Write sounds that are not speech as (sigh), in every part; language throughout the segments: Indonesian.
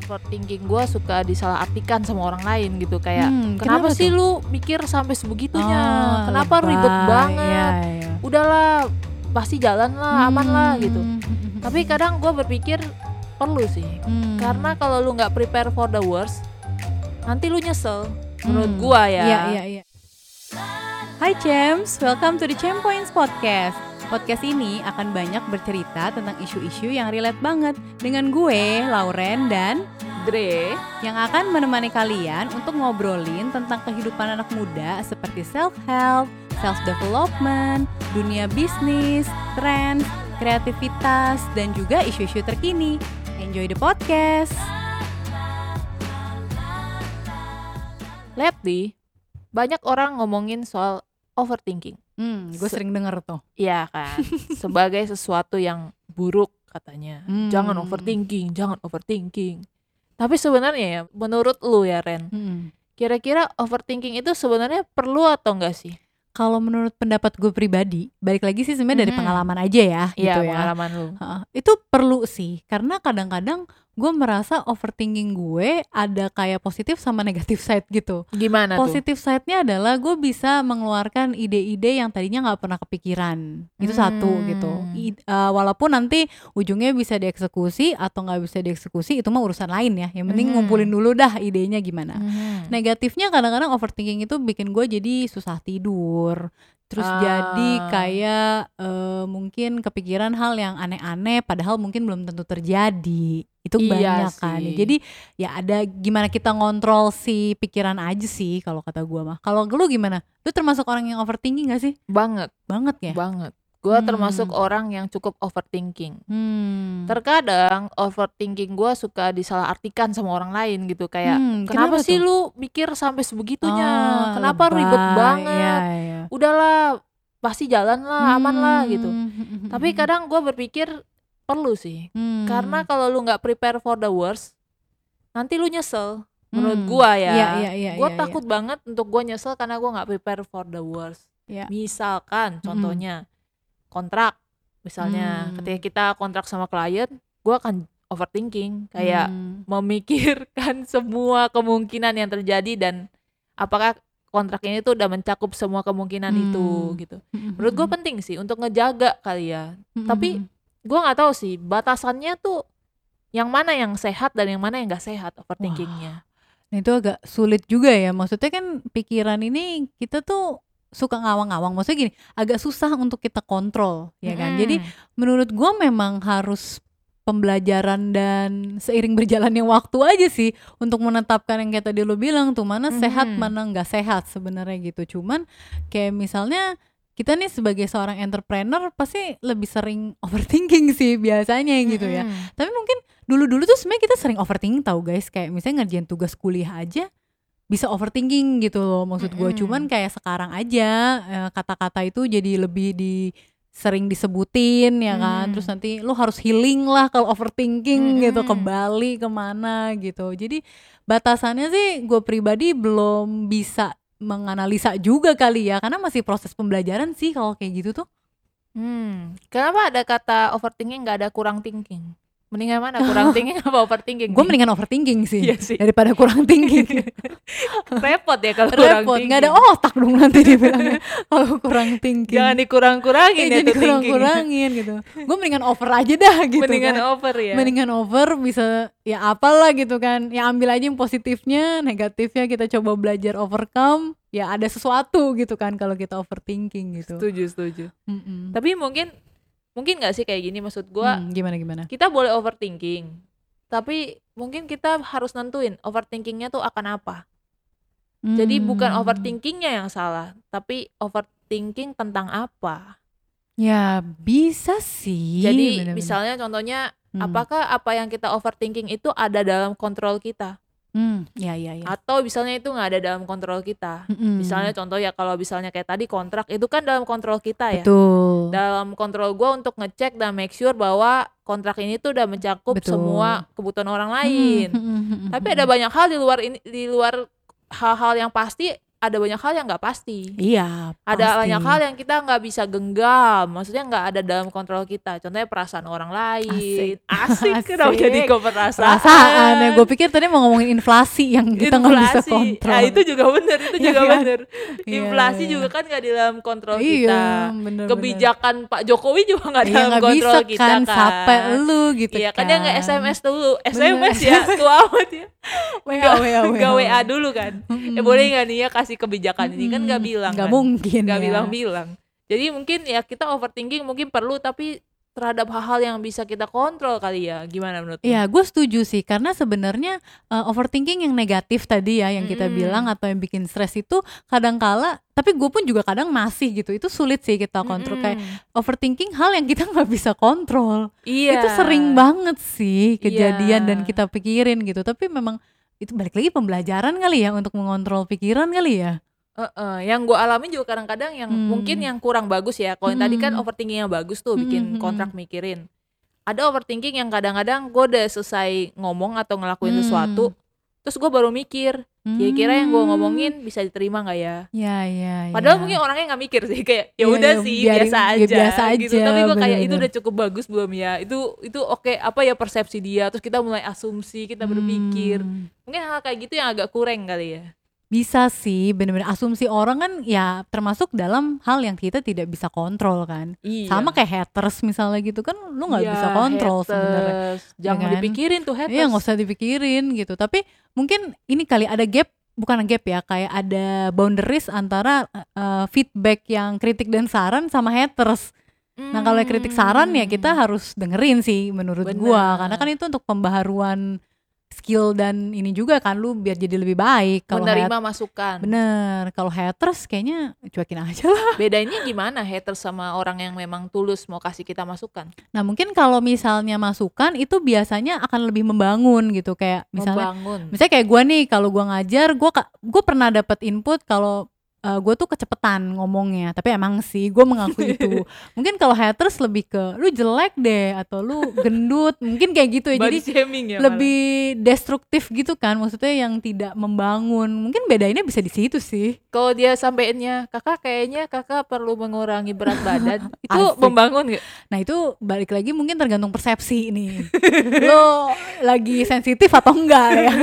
overthinking gue suka disalahartikan sama orang lain gitu kayak Hmm, kenapa, kenapa sih tuh? lu mikir sampai sebegitunya Oh, kenapa lebay. ribet banget Iya, iya. udahlah pasti jalan lah aman lah gitu Hmm, tapi kadang gue berpikir perlu sih hmm. karena kalau lu nggak prepare for the worst nanti lu nyesel menurut Hmm. gua ya Iya, iya, iya. Hai Champs, welcome to the Champ Points Podcast. Podcast ini akan banyak bercerita tentang isu-isu yang relate banget dengan gue, Lauren, dan Dre yang akan menemani kalian untuk ngobrolin tentang kehidupan anak muda seperti self-help, self-development, dunia bisnis, trends, kreativitas, dan juga isu-isu terkini. Enjoy the podcast! lately banyak orang ngomongin soal overthinking Hmm, gue Se- sering denger tuh. Iya kan sebagai sesuatu yang buruk katanya Hmm. jangan overthinking jangan overthinking tapi sebenarnya ya menurut lu ya Ren Hmm. kira-kira overthinking itu sebenarnya perlu atau enggak sih Kalau menurut pendapat gue pribadi, balik lagi sih sebenarnya dari Mhm. pengalaman aja ya, Iya gitu ya. pengalaman lu itu perlu sih, karena kadang-kadang gue merasa overthinking gue ada kayak positif sama negatif side gitu. gimana tuh Positif side-nya adalah gue bisa mengeluarkan ide-ide yang tadinya nggak pernah kepikiran. Itu satu Hmm. gitu. I- eh, walaupun nanti ujungnya bisa dieksekusi atau nggak bisa dieksekusi itu mah urusan lain ya. Yang penting Hmm. ngumpulin dulu dah idenya gimana. Mhm. Negatifnya kadang-kadang overthinking itu bikin gue jadi susah tidur. Terus Ah. jadi kayak eh, mungkin kepikiran hal yang aneh-aneh padahal mungkin belum tentu terjadi. Itu Iya banyak kan. sih. Jadi ya ada gimana kita ngontrol si pikiran aja sih kalau kata gua mah. Kalau lu gimana? Lu termasuk orang yang overthinking gak sih? banget Banget ya? banget gua Hmm. termasuk orang yang cukup overthinking Hmm. terkadang overthinking gua suka disalahartikan sama orang lain gitu kayak Hmm, kenapa, sih tuh? lu mikir sampai sebegitunya Oh, kenapa ribet lebay. banget Iya, iya. udahlah pasti jalan lah aman lah gitu Hmm. tapi kadang gue berpikir perlu sih Hmm. karena kalau lu nggak prepare for the worst nanti lu nyesel menurut Hmm. gua ya Iya, iya, iya, gue iya, takut banget untuk gue nyesel karena gue nggak prepare for the worst Iya. misalkan contohnya kontrak misalnya Hmm. ketika kita kontrak sama klien gue akan overthinking kayak Hmm. memikirkan (laughs) semua kemungkinan yang terjadi dan apakah kontrak ini tuh udah mencakup semua kemungkinan Hmm. itu gitu. Menurut gue penting sih untuk ngejaga kali ya. Hmm, Tapi gue nggak tahu sih batasannya tuh yang mana yang sehat dan yang mana yang nggak sehat overthinkingnya. Nah itu agak sulit juga ya Maksudnya kan pikiran ini kita tuh suka ngawang-ngawang Maksudnya gini agak susah untuk kita kontrol ya kan Jadi Mm-mm. menurut gua memang harus pembelajaran dan seiring berjalannya waktu aja sih Untuk menetapkan yang kayak tadi lo bilang tuh Mana sehat Mhm. mana nggak sehat sebenarnya gitu Cuman kayak misalnya kita nih sebagai seorang entrepreneur pasti lebih sering (laughs) overthinking sih biasanya gitu ya tapi mungkin dulu-dulu tuh sebenarnya kita sering overthinking tahu guys kayak misalnya ngerjain tugas kuliah aja bisa overthinking gitu loh maksud gue Mm-mm. cuman kayak sekarang aja eh, kata-kata itu jadi lebih di sering disebutin ya kan Hmm. terus nanti lu harus healing lah kalau overthinking gitu ke. Bali ke mana gitu jadi batasannya sih gue pribadi belum bisa menganalisa juga kali ya karena masih proses pembelajaran sih kalau kayak gitu tuh Hmm. Kenapa ada kata overthinking nggak ada kurang thinking? Mendingan mana kurang thinking apa overthinking? gue mendingan overthinking sih Iya sih. daripada kurang thinking (laughs) repot ya kalau kurang repot thinking. nggak ada otak dong nanti dibilangnya kalau kurang thinking Jangan dikurang-kurangin Eh, ya jadi kurang-kurangin gitu gue mendingan over aja dah gitu Mendingan kan. over ya. mendingan over bisa ya apalah gitu kan ya ambil aja yang positifnya negatifnya kita coba belajar overcome ya ada sesuatu gitu kan kalau kita overthinking gitu Setuju, setuju. Mm-mm. Tapi mungkin mungkin nggak sih kayak gini maksud gua Hmm, gimana gimana kita boleh overthinking. Tapi mungkin kita harus nentuin overthinkingnya tuh akan apa. Jadi bukan Hmm. overthinkingnya yang salah, tapi overthinking tentang apa. ya bisa sih Jadi bener-bener. misalnya contohnya Hmm. apakah apa yang kita overthinking itu ada dalam kontrol kita Hmm, ya ya ya atau misalnya itu nggak ada dalam kontrol kita. Mm-mm. Misalnya contoh ya kalau misalnya kayak tadi kontrak itu kan dalam kontrol kita ya. betul dalam kontrol gue untuk ngecek dan make sure bahwa kontrak ini tuh udah mencakup Betul. semua kebutuhan orang lain. Hmm, hmm, hmm, hmm, Tapi ada banyak hal di luar ini di luar hal-hal yang pasti ada banyak hal yang nggak pasti. Iya, Ada pasti. banyak hal yang kita nggak bisa genggam, maksudnya nggak ada dalam kontrol kita. Contohnya perasaan orang lain. Asik, (laughs) kenapa Asik. jadi ke perasaan? perasaan ya. Gue pikir tadi mau ngomongin inflasi yang kita nggak bisa Inflasi. kontrol. Nah, itu juga bener, itu (laughs) Iya juga kan? bener. Iya, Inflasi iya. juga kan nggak di dalam kontrol iya, kita. bener, Kebijakan Pak Jokowi juga nggak Iya, dalam nggak kontrol bisa kita kan, kan. sampai lu gitu Iya kan. kan dia nggak SMS dulu, Bener. SMS ya, tua (laughs) amat ya. WA, WA, nggak (laughs) WA dulu kan. Mm-mm. Ya boleh nggak nih ya kasih kebijakan ini kan Mm-mm. bilang Nggak kan. mungkin Nggak ya. bilang-bilang. Jadi mungkin ya kita overthinking mungkin perlu tapi terhadap hal-hal yang bisa kita kontrol kali ya. Gimana menurut? Iya, gue setuju sih karena sebenarnya uh, overthinking yang negatif tadi ya yang kita Mm-mm. bilang atau yang bikin stres itu kadang-kala tapi gue pun juga kadang masih gitu itu sulit sih kita kontrol kayak Mm-mm. overthinking hal yang kita (laughs) nggak bisa kontrol Iya. itu sering banget sih kejadian Iya. dan kita pikirin gitu tapi memang itu balik lagi pembelajaran kali ya untuk mengontrol pikiran kali ya Heeh, yang gue alamin juga kadang-kadang yang Hmm. mungkin yang kurang bagus ya. Kalau yang tadi kan Hmm. overthinking yang bagus tuh Hmm, bikin hmm, hmm. kontrak mikirin. Ada overthinking yang kadang-kadang gue udah selesai ngomong atau ngelakuin Hmm. sesuatu, terus gue baru mikir, kira-kira yang gue ngomongin bisa diterima nggak ya? ya ya Padahal ya. mungkin orangnya nggak mikir sih kayak ya Iya, udah iya, sih biarin- biasa ya aja, biasa gitu. aja, Tapi gue kayak itu bener-bener. udah cukup bagus belum ya? Itu itu oke apa ya persepsi dia? Terus kita mulai asumsi, kita berpikir. Hmm. Mungkin hal kayak gitu yang agak kurang kali ya. Bisa sih, bener-bener asumsi orang kan ya termasuk dalam hal yang kita tidak bisa kontrol kan. Iya. Sama kayak haters misalnya gitu kan lu nggak Iya, bisa kontrol sebenarnya. haters. Jangan kan? dipikirin tuh haters. Iya nggak usah dipikirin gitu. Tapi mungkin ini kali ada gap bukan gap ya kayak ada boundaries antara uh, feedback yang kritik dan saran sama haters. Nah kalau kritik saran ya kita harus dengerin sih menurut gua Benar. karena kan itu untuk pembaharuan skill dan ini juga kan lu biar jadi lebih baik. Kalau menerima hat- masukan. bener kalau haters kayaknya cuekin aja lah. (laughs) Bedainnya gimana haters sama orang yang memang tulus mau kasih kita masukan? Nah mungkin kalau misalnya masukan itu biasanya akan lebih membangun gitu kayak misalnya Membangun. misalnya kayak gue nih kalau gue ngajar gue gue pernah dapat input kalau gue tuh kecepatan ngomongnya tapi emang sih gue mengaku itu (laughs) mungkin kalau haters lebih ke lu jelek deh atau lu gendut mungkin kayak gitu ya jadi Body ya malah. lebih destruktif gitu kan maksudnya yang tidak membangun mungkin bedainnya bisa di situ sih Kalau dia sampeinnya, kakak kayaknya kakak perlu mengurangi berat badan. (laughs) itu Asik. membangun gak? nah itu balik lagi mungkin tergantung persepsi nih (laughs) lo lagi sensitif atau enggak ya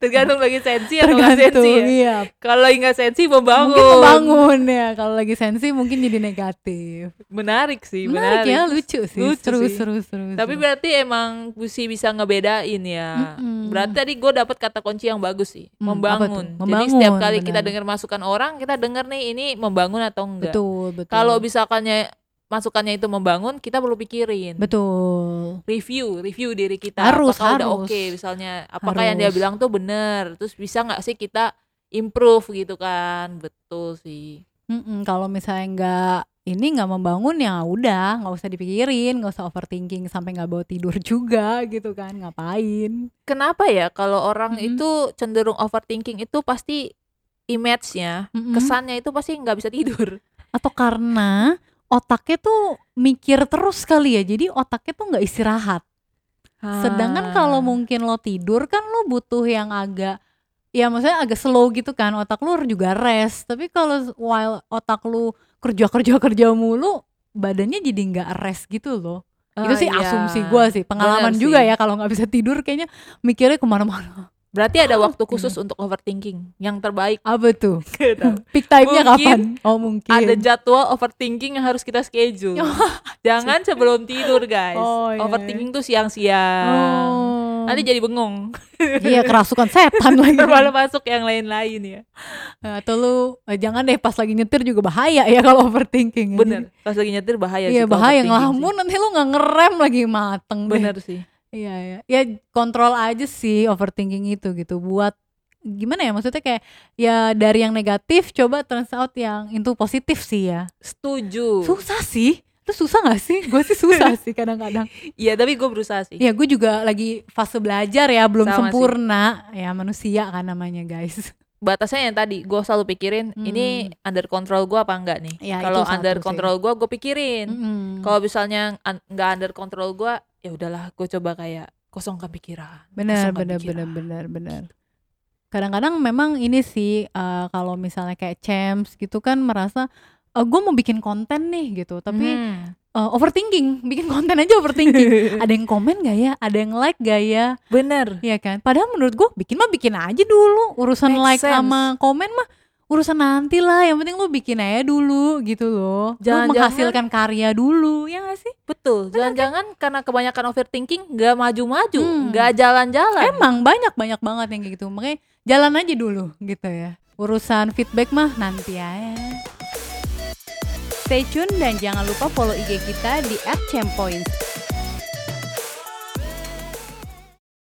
Tergantung lagi sensi atau nggak tergantung sensi ya. iya Kalau lagi nggak sensi membangun. mungkin membangun ya kalau lagi sensi mungkin jadi negatif Menarik sih, menarik, menarik. ya lucu sih Lucu seru, sih. seru seru Tapi seru. berarti emang Busi bisa ngebedain ya. Mm-mm. Berarti tadi gue dapat kata kunci yang bagus sih, apa membangun. tuh? Jadi Membangun, setiap kali kita benar. dengar masukan orang, kita dengar nih ini membangun atau enggak. betul betul Kalau misalkannya masukannya itu membangun, kita perlu pikirin. betul Review, review diri kita. Harus, apakah udah harus. oke misalnya, apakah yang dia Harus. bilang tuh benar. Terus bisa nggak sih kita improve gitu kan? Betul sih. Mm-mm, kalau misalnya nggak ini nggak membangun ya udah nggak usah dipikirin nggak usah overthinking sampai nggak bawa tidur (laughs) juga gitu kan ngapain Kenapa ya kalau orang Mm-mm. itu cenderung overthinking itu pasti image-nya, Mm-mm. kesannya itu pasti nggak bisa tidur. atau karena otaknya tuh mikir terus kali ya jadi otaknya tuh nggak istirahat sedangkan Ah. kalau mungkin lo tidur kan lo butuh yang agak ya maksudnya agak slow gitu kan otak lu juga rest tapi kalau while otak lu kerja kerja (laughs) kerja mulu badannya jadi nggak rest gitu loh itu Ah, sih iya. asumsi gue sih pengalaman Bener juga sih. ya kalau nggak bisa tidur kayaknya mikirnya ke mana-mana Berarti ada (laughs) waktu khusus untuk overthinking yang terbaik. apa tuh (laughs) Gitu. peak time-nya kapan oh mungkin ada jadwal overthinking yang harus kita schedule. Jangan sebelum tidur, guys. Oh, iya, overthinking tuh siang-siang. oh. Nanti jadi bengong. iya kerasukan setan lagi (laughs) Malah masuk yang lain-lain ya. atau lu eh, jangan deh pas lagi nyetir juga bahaya ya kalau overthinking. Bener. Pas lagi nyetir bahaya iya sih. bahaya ngelamun nanti lu nggak ngerem lagi mateng deh. Bener sih. Iya ya. Ya kontrol aja sih overthinking itu gitu buat gimana ya maksudnya kayak ya dari yang negatif coba turns out yang itu positif sih ya. Setuju. Susah sih. Itu susah gak sih? Gue sih susah (laughs) sih kadang-kadang. Iya, tapi gue berusaha sih. Ya gue juga lagi fase belajar ya belum Sama sih. sempurna ya manusia kan namanya guys. Batasnya yang tadi gue selalu pikirin Hmm. ini under control gue apa enggak nih. Ya, Kalau under sih. control gue, gue pikirin. Mm-mm. Kalau misalnya un- nggak under control gue, ya udahlah, gue coba kayak kosongkan pikiran. benar benar benar benar benar. kadang-kadang memang ini sih uh, kalau misalnya kayak champs gitu kan merasa uh, gue mau bikin konten nih gitu. Tapi hmm. uh, overthinking. Bikin konten aja overthinking. (laughs) Ada yang komen gak ya? Ada yang like gak ya? Bener. Ya kan? Padahal menurut gue bikin mah bikin aja dulu. Urusan Make like sense. sama komen mah urusan nanti lah. Yang penting lu bikin aja dulu gitu loh. Jangan, lu menghasilkan karya dulu ya gak sih? Betul. Jangan-jangan karena kebanyakan overthinking nggak maju-maju hmm. hmm. jalan-jalan. Emang banyak banyak banget yang kayak gitu. Makanya jalan aja dulu gitu ya. Urusan feedback mah nanti aja Stay tune dan jangan lupa follow IG kita di @champoints